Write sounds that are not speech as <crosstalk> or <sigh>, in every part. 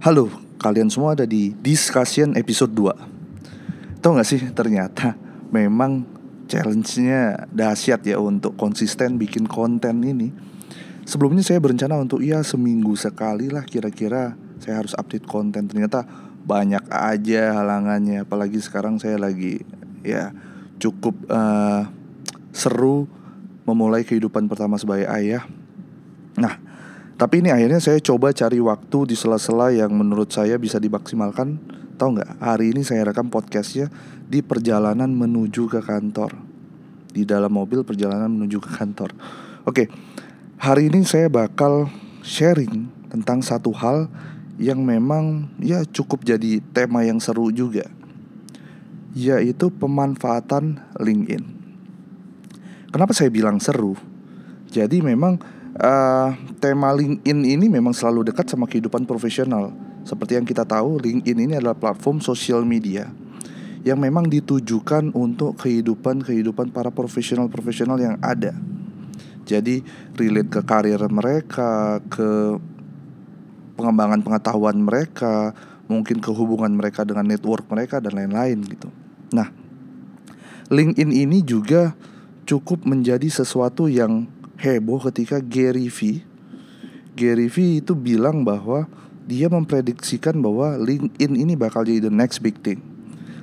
Halo, kalian semua ada di Discussion episode 2 Tahu gak sih ternyata memang challenge-nya dahsyat ya untuk konsisten bikin konten ini. Sebelumnya saya berencana untuk ya seminggu sekali lah kira-kira saya harus update konten. Ternyata banyak aja halangannya Apalagi sekarang saya lagi ya cukup uh, seru memulai kehidupan pertama sebagai ayah. Nah tapi ini akhirnya saya coba cari waktu di sela-sela yang menurut saya bisa dimaksimalkan. Tahu nggak? Hari ini saya rekam podcastnya di perjalanan menuju ke kantor. Di dalam mobil perjalanan menuju ke kantor. Oke, hari ini saya bakal sharing tentang satu hal yang memang ya cukup jadi tema yang seru juga. Yaitu pemanfaatan LinkedIn. Kenapa saya bilang seru? Jadi memang uh, tema LinkedIn ini memang selalu dekat sama kehidupan profesional. Seperti yang kita tahu, LinkedIn ini adalah platform sosial media yang memang ditujukan untuk kehidupan-kehidupan para profesional-profesional yang ada. Jadi relate ke karir mereka, ke pengembangan pengetahuan mereka, mungkin ke hubungan mereka dengan network mereka dan lain-lain gitu. Nah, LinkedIn ini juga cukup menjadi sesuatu yang heboh ketika Gary V Gary V itu bilang bahwa dia memprediksikan bahwa LinkedIn ini bakal jadi the next big thing.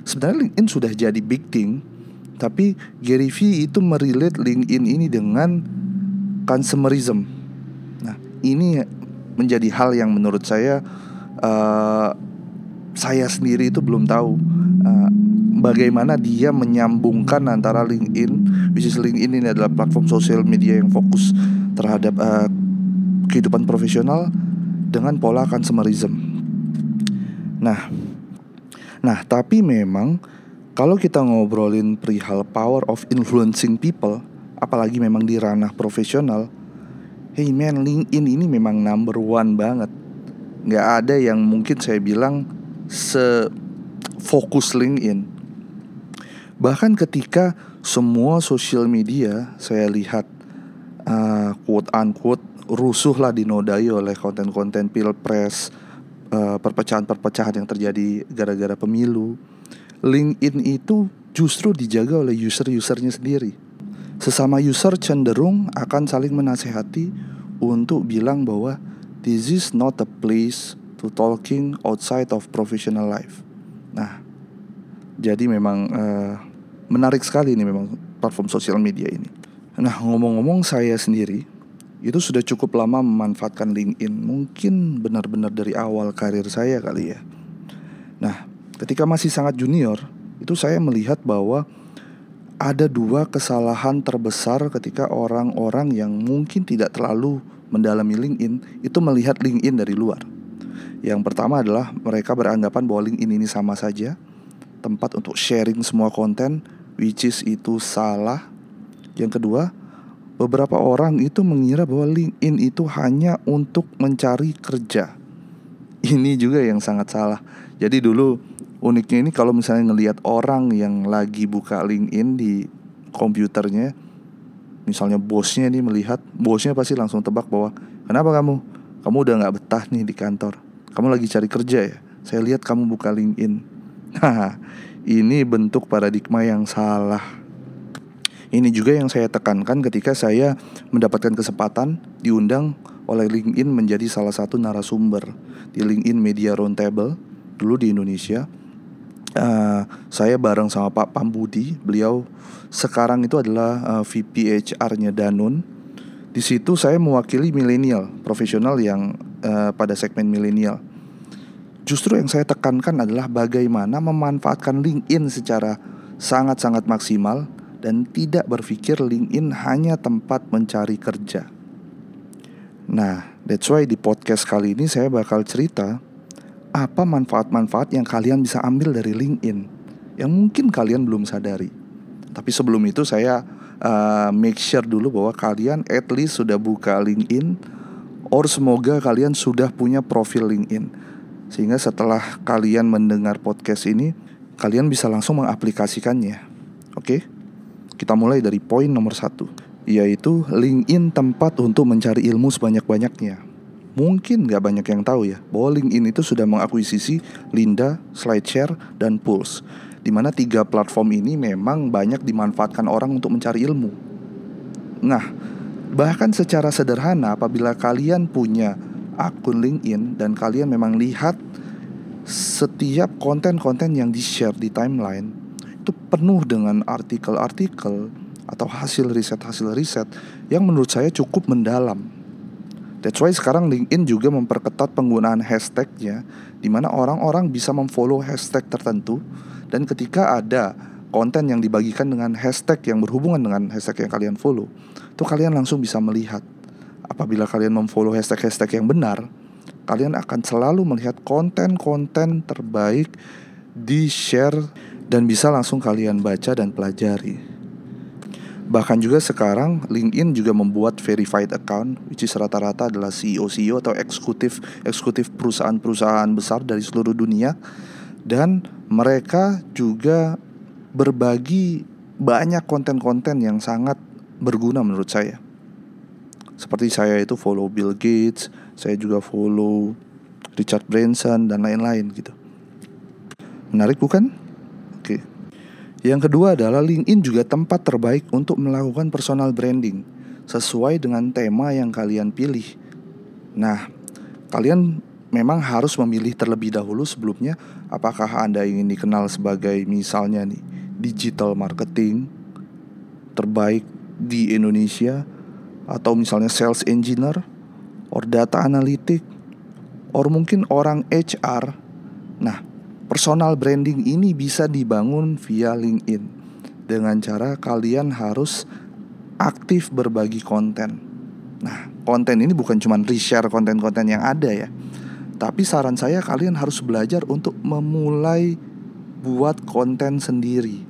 Sebenarnya LinkedIn sudah jadi big thing, tapi Gary V itu merelate LinkedIn ini dengan consumerism. Nah, ini menjadi hal yang menurut saya uh, saya sendiri itu belum tahu uh, bagaimana dia menyambungkan antara LinkedIn, which is LinkedIn ini adalah platform sosial media yang fokus terhadap uh, kehidupan profesional dengan pola consumerism. Nah, nah tapi memang kalau kita ngobrolin perihal power of influencing people, apalagi memang di ranah profesional, hey man, LinkedIn ini memang number one banget. Gak ada yang mungkin saya bilang se fokus LinkedIn Bahkan ketika semua sosial media saya lihat uh, quote unquote rusuh lah dinodai oleh konten-konten pilpres, uh, perpecahan-perpecahan yang terjadi gara-gara pemilu. LinkedIn itu justru dijaga oleh user-usernya sendiri. Sesama user cenderung akan saling menasehati untuk bilang bahwa this is not a place to talking outside of professional life. Nah, jadi memang uh, menarik sekali ini memang platform sosial media ini. Nah ngomong-ngomong saya sendiri itu sudah cukup lama memanfaatkan LinkedIn. Mungkin benar-benar dari awal karir saya kali ya. Nah ketika masih sangat junior itu saya melihat bahwa ada dua kesalahan terbesar ketika orang-orang yang mungkin tidak terlalu mendalami LinkedIn itu melihat LinkedIn dari luar. Yang pertama adalah mereka beranggapan bahwa LinkedIn ini sama saja tempat untuk sharing semua konten which is itu salah. Yang kedua, beberapa orang itu mengira bahwa LinkedIn itu hanya untuk mencari kerja. Ini juga yang sangat salah. Jadi dulu uniknya ini kalau misalnya ngelihat orang yang lagi buka LinkedIn di komputernya, misalnya bosnya nih melihat, bosnya pasti langsung tebak bahwa kenapa kamu? Kamu udah nggak betah nih di kantor. Kamu lagi cari kerja ya? Saya lihat kamu buka LinkedIn. <laughs> Nah, ini bentuk paradigma yang salah. Ini juga yang saya tekankan ketika saya mendapatkan kesempatan diundang oleh LinkedIn menjadi salah satu narasumber di LinkedIn Media Roundtable dulu di Indonesia. Uh, saya bareng sama Pak Pambudi, beliau sekarang itu adalah uh, VP HR-nya Danun. Di situ saya mewakili milenial profesional yang uh, pada segmen milenial. Justru yang saya tekankan adalah bagaimana memanfaatkan LinkedIn secara sangat-sangat maksimal dan tidak berpikir LinkedIn hanya tempat mencari kerja. Nah, that's why di podcast kali ini saya bakal cerita apa manfaat-manfaat yang kalian bisa ambil dari LinkedIn yang mungkin kalian belum sadari. Tapi sebelum itu saya uh, make sure dulu bahwa kalian at least sudah buka LinkedIn or semoga kalian sudah punya profil LinkedIn sehingga setelah kalian mendengar podcast ini, kalian bisa langsung mengaplikasikannya. Oke? Kita mulai dari poin nomor satu, yaitu LinkedIn tempat untuk mencari ilmu sebanyak-banyaknya. Mungkin nggak banyak yang tahu ya bahwa LinkedIn itu sudah mengakuisisi Linda, SlideShare, dan Pulse. Di mana tiga platform ini memang banyak dimanfaatkan orang untuk mencari ilmu. Nah, bahkan secara sederhana apabila kalian punya akun LinkedIn dan kalian memang lihat setiap konten-konten yang di-share di timeline itu penuh dengan artikel-artikel atau hasil riset-hasil riset yang menurut saya cukup mendalam. That's why sekarang LinkedIn juga memperketat penggunaan hashtagnya di mana orang-orang bisa memfollow hashtag tertentu dan ketika ada konten yang dibagikan dengan hashtag yang berhubungan dengan hashtag yang kalian follow itu kalian langsung bisa melihat apabila kalian memfollow hashtag-hashtag yang benar kalian akan selalu melihat konten-konten terbaik di share dan bisa langsung kalian baca dan pelajari. Bahkan juga sekarang LinkedIn juga membuat verified account which is rata-rata adalah CEO-CEO atau eksekutif eksekutif perusahaan-perusahaan besar dari seluruh dunia dan mereka juga berbagi banyak konten-konten yang sangat berguna menurut saya. Seperti saya itu follow Bill Gates, saya juga follow Richard Branson dan lain-lain gitu. Menarik bukan? Oke. Yang kedua adalah LinkedIn juga tempat terbaik untuk melakukan personal branding sesuai dengan tema yang kalian pilih. Nah, kalian memang harus memilih terlebih dahulu sebelumnya apakah Anda ingin dikenal sebagai misalnya nih digital marketing terbaik di Indonesia atau misalnya sales engineer or data analytic or mungkin orang HR. Nah, Personal branding ini bisa dibangun via LinkedIn dengan cara kalian harus aktif berbagi konten. Nah, konten ini bukan cuma reshare konten-konten yang ada ya. Tapi saran saya kalian harus belajar untuk memulai buat konten sendiri.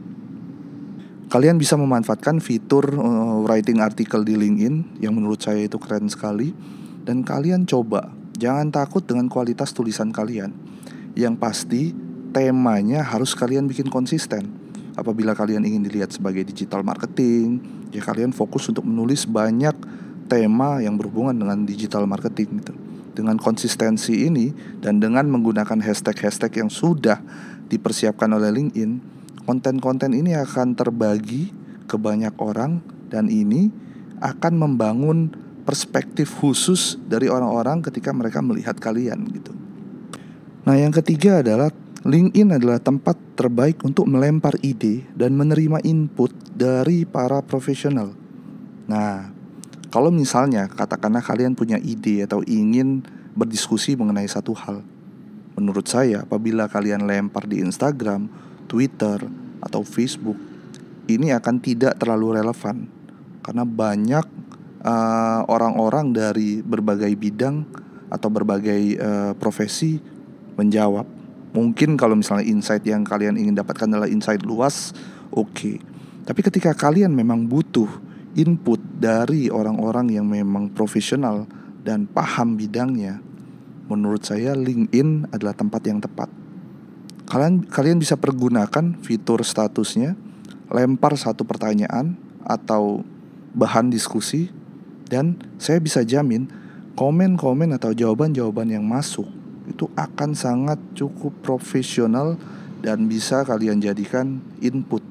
Kalian bisa memanfaatkan fitur uh, writing artikel di LinkedIn yang menurut saya itu keren sekali dan kalian coba jangan takut dengan kualitas tulisan kalian. Yang pasti temanya harus kalian bikin konsisten. Apabila kalian ingin dilihat sebagai digital marketing, ya kalian fokus untuk menulis banyak tema yang berhubungan dengan digital marketing gitu. Dengan konsistensi ini dan dengan menggunakan hashtag-hashtag yang sudah dipersiapkan oleh LinkedIn, konten-konten ini akan terbagi ke banyak orang dan ini akan membangun perspektif khusus dari orang-orang ketika mereka melihat kalian gitu. Nah, yang ketiga adalah LinkedIn adalah tempat terbaik untuk melempar ide dan menerima input dari para profesional. Nah, kalau misalnya katakanlah kalian punya ide atau ingin berdiskusi mengenai satu hal, menurut saya apabila kalian lempar di Instagram, Twitter, atau Facebook, ini akan tidak terlalu relevan karena banyak uh, orang-orang dari berbagai bidang atau berbagai uh, profesi menjawab Mungkin kalau misalnya insight yang kalian ingin dapatkan adalah insight luas, oke. Okay. Tapi ketika kalian memang butuh input dari orang-orang yang memang profesional dan paham bidangnya, menurut saya LinkedIn adalah tempat yang tepat. Kalian kalian bisa pergunakan fitur statusnya, lempar satu pertanyaan atau bahan diskusi dan saya bisa jamin komen-komen atau jawaban-jawaban yang masuk itu akan sangat cukup profesional dan bisa kalian jadikan input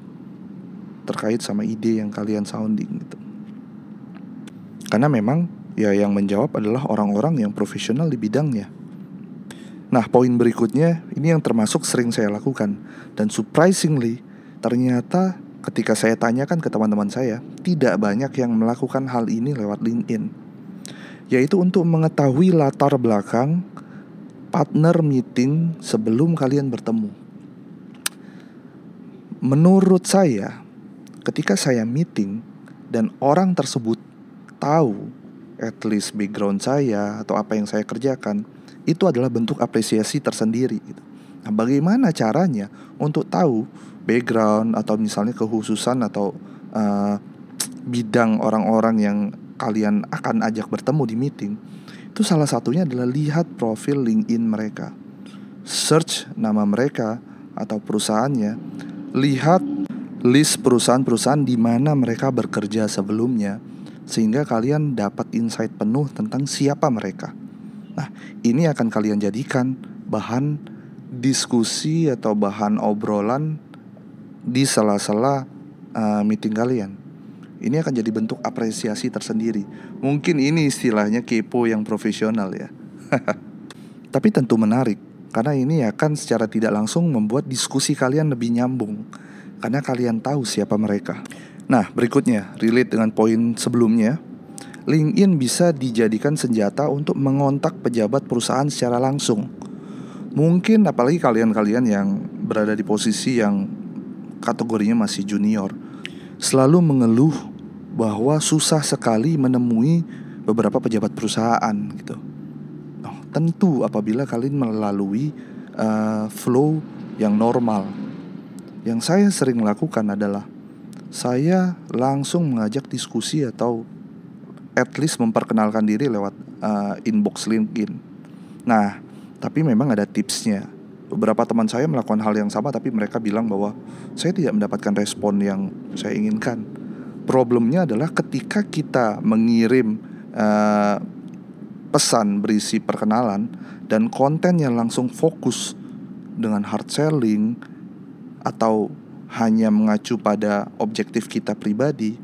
terkait sama ide yang kalian sounding gitu. Karena memang ya yang menjawab adalah orang-orang yang profesional di bidangnya. Nah, poin berikutnya ini yang termasuk sering saya lakukan dan surprisingly ternyata ketika saya tanyakan ke teman-teman saya, tidak banyak yang melakukan hal ini lewat LinkedIn. Yaitu untuk mengetahui latar belakang partner meeting sebelum kalian bertemu. Menurut saya, ketika saya meeting dan orang tersebut tahu at least background saya atau apa yang saya kerjakan, itu adalah bentuk apresiasi tersendiri. Gitu. Nah, bagaimana caranya untuk tahu background atau misalnya kehususan atau uh, bidang orang-orang yang kalian akan ajak bertemu di meeting? Itu salah satunya adalah lihat profil LinkedIn mereka. Search nama mereka atau perusahaannya. Lihat list perusahaan-perusahaan di mana mereka bekerja sebelumnya sehingga kalian dapat insight penuh tentang siapa mereka. Nah, ini akan kalian jadikan bahan diskusi atau bahan obrolan di sela-sela uh, meeting kalian. Ini akan jadi bentuk apresiasi tersendiri. Mungkin ini istilahnya kepo yang profesional ya. <laughs> Tapi tentu menarik karena ini akan secara tidak langsung membuat diskusi kalian lebih nyambung karena kalian tahu siapa mereka. Nah, berikutnya relate dengan poin sebelumnya. LinkedIn bisa dijadikan senjata untuk mengontak pejabat perusahaan secara langsung. Mungkin apalagi kalian-kalian yang berada di posisi yang kategorinya masih junior selalu mengeluh bahwa susah sekali menemui beberapa pejabat perusahaan gitu. Oh, tentu apabila kalian melalui uh, flow yang normal. Yang saya sering lakukan adalah saya langsung mengajak diskusi atau at least memperkenalkan diri lewat uh, inbox LinkedIn. Nah, tapi memang ada tipsnya beberapa teman saya melakukan hal yang sama tapi mereka bilang bahwa saya tidak mendapatkan respon yang saya inginkan. Problemnya adalah ketika kita mengirim uh, pesan berisi perkenalan dan konten yang langsung fokus dengan hard selling atau hanya mengacu pada objektif kita pribadi,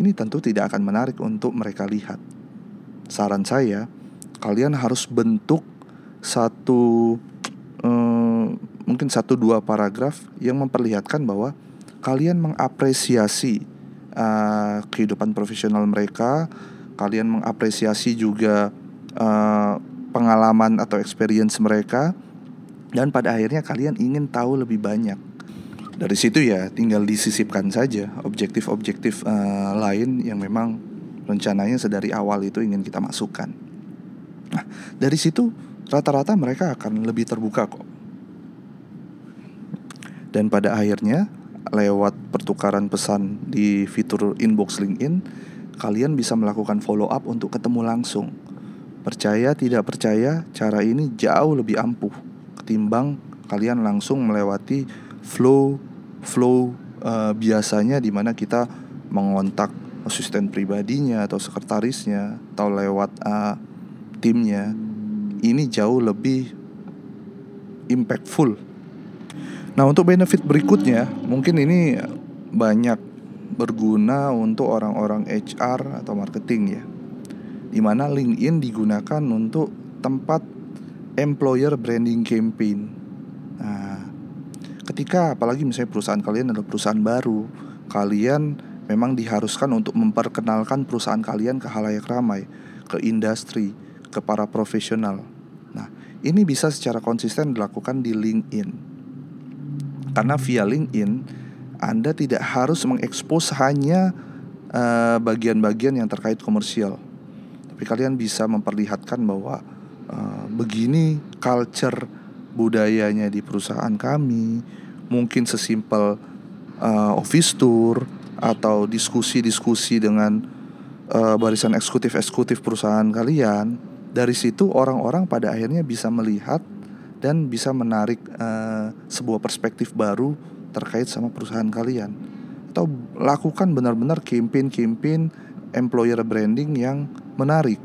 ini tentu tidak akan menarik untuk mereka lihat. Saran saya, kalian harus bentuk satu um, mungkin satu dua paragraf yang memperlihatkan bahwa kalian mengapresiasi uh, kehidupan profesional mereka, kalian mengapresiasi juga uh, pengalaman atau experience mereka, dan pada akhirnya kalian ingin tahu lebih banyak. Dari situ ya tinggal disisipkan saja objektif-objektif uh, lain yang memang rencananya sedari awal itu ingin kita masukkan. Nah, dari situ rata-rata mereka akan lebih terbuka kok. Dan pada akhirnya lewat pertukaran pesan di fitur inbox LinkedIn, kalian bisa melakukan follow up untuk ketemu langsung. Percaya tidak percaya, cara ini jauh lebih ampuh ketimbang kalian langsung melewati flow flow uh, biasanya di mana kita mengontak asisten pribadinya atau sekretarisnya atau lewat uh, timnya ini jauh lebih impactful. Nah, untuk benefit berikutnya, mungkin ini banyak berguna untuk orang-orang HR atau marketing ya. Di mana LinkedIn digunakan untuk tempat employer branding campaign. Ketika apalagi misalnya perusahaan kalian adalah perusahaan baru, kalian memang diharuskan untuk memperkenalkan perusahaan kalian ke halayak ramai, ke industri, ke para profesional. Nah, ini bisa secara konsisten dilakukan di LinkedIn. Karena via LinkedIn Anda tidak harus mengekspos hanya eh, bagian-bagian uh, yang terkait komersial. Tapi kalian bisa memperlihatkan bahwa uh, begini culture budayanya di perusahaan kami, mungkin sesimpel uh, office tour atau diskusi-diskusi dengan uh, barisan eksekutif-eksekutif perusahaan kalian dari situ orang-orang pada akhirnya bisa melihat dan bisa menarik uh, sebuah perspektif baru terkait sama perusahaan kalian atau lakukan benar-benar campaign-campaign employer branding yang menarik.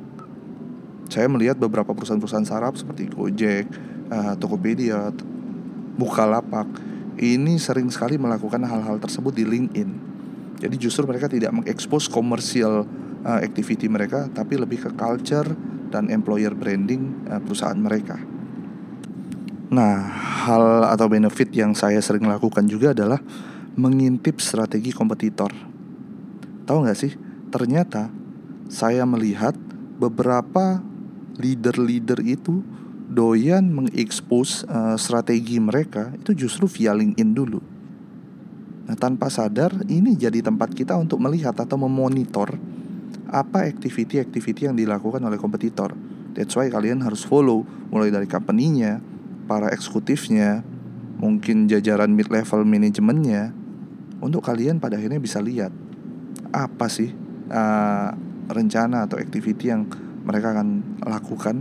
Saya melihat beberapa perusahaan-perusahaan saraf seperti Gojek, uh, Tokopedia, Bukalapak ini sering sekali melakukan hal-hal tersebut di LinkedIn. Jadi justru mereka tidak mengekspos komersial uh, activity mereka, tapi lebih ke culture dan employer branding uh, perusahaan mereka. Nah, hal atau benefit yang saya sering lakukan juga adalah mengintip strategi kompetitor. Tahu nggak sih? Ternyata saya melihat beberapa leader-leader itu doyan mengekspos uh, strategi mereka itu justru via LinkedIn dulu. Nah, tanpa sadar ini jadi tempat kita untuk melihat atau memonitor apa activity-activity yang dilakukan oleh kompetitor. That's why kalian harus follow mulai dari company-nya, para eksekutifnya, mungkin jajaran mid level manajemennya untuk kalian pada akhirnya bisa lihat apa sih uh, rencana atau activity yang mereka akan lakukan.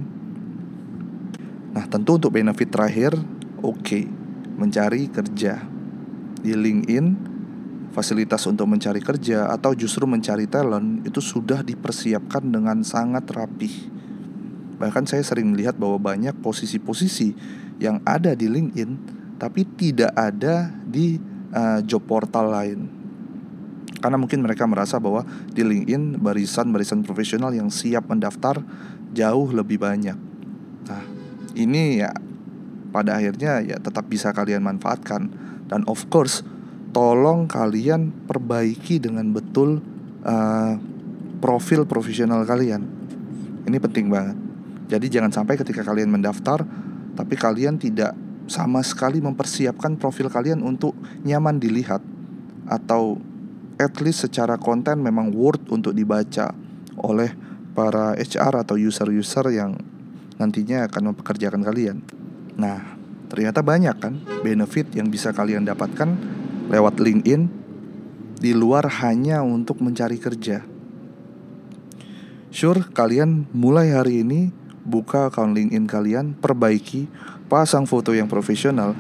Tentu untuk benefit terakhir, oke, okay, mencari kerja di LinkedIn fasilitas untuk mencari kerja atau justru mencari talent itu sudah dipersiapkan dengan sangat rapih. Bahkan saya sering melihat bahwa banyak posisi-posisi yang ada di LinkedIn tapi tidak ada di uh, job portal lain. Karena mungkin mereka merasa bahwa di LinkedIn barisan-barisan profesional yang siap mendaftar jauh lebih banyak. Ini ya pada akhirnya ya tetap bisa kalian manfaatkan dan of course tolong kalian perbaiki dengan betul uh, profil profesional kalian. Ini penting banget. Jadi jangan sampai ketika kalian mendaftar tapi kalian tidak sama sekali mempersiapkan profil kalian untuk nyaman dilihat atau at least secara konten memang worth untuk dibaca oleh para HR atau user-user yang nantinya akan mempekerjakan kalian. Nah, ternyata banyak kan benefit yang bisa kalian dapatkan lewat LinkedIn di luar hanya untuk mencari kerja. Sure, kalian mulai hari ini buka account LinkedIn kalian, perbaiki, pasang foto yang profesional,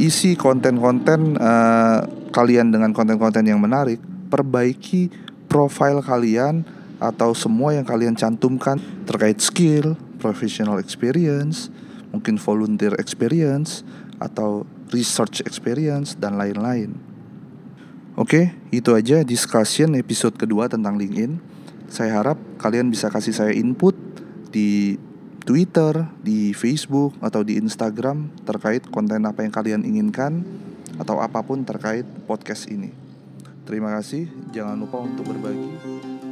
isi konten-konten uh, kalian dengan konten-konten yang menarik, perbaiki profile kalian atau semua yang kalian cantumkan terkait skill, professional experience, mungkin volunteer experience atau research experience dan lain-lain. Oke, itu aja discussion episode kedua tentang LinkedIn. Saya harap kalian bisa kasih saya input di Twitter, di Facebook, atau di Instagram terkait konten apa yang kalian inginkan atau apa pun terkait podcast ini. Terima kasih, jangan lupa untuk berbagi.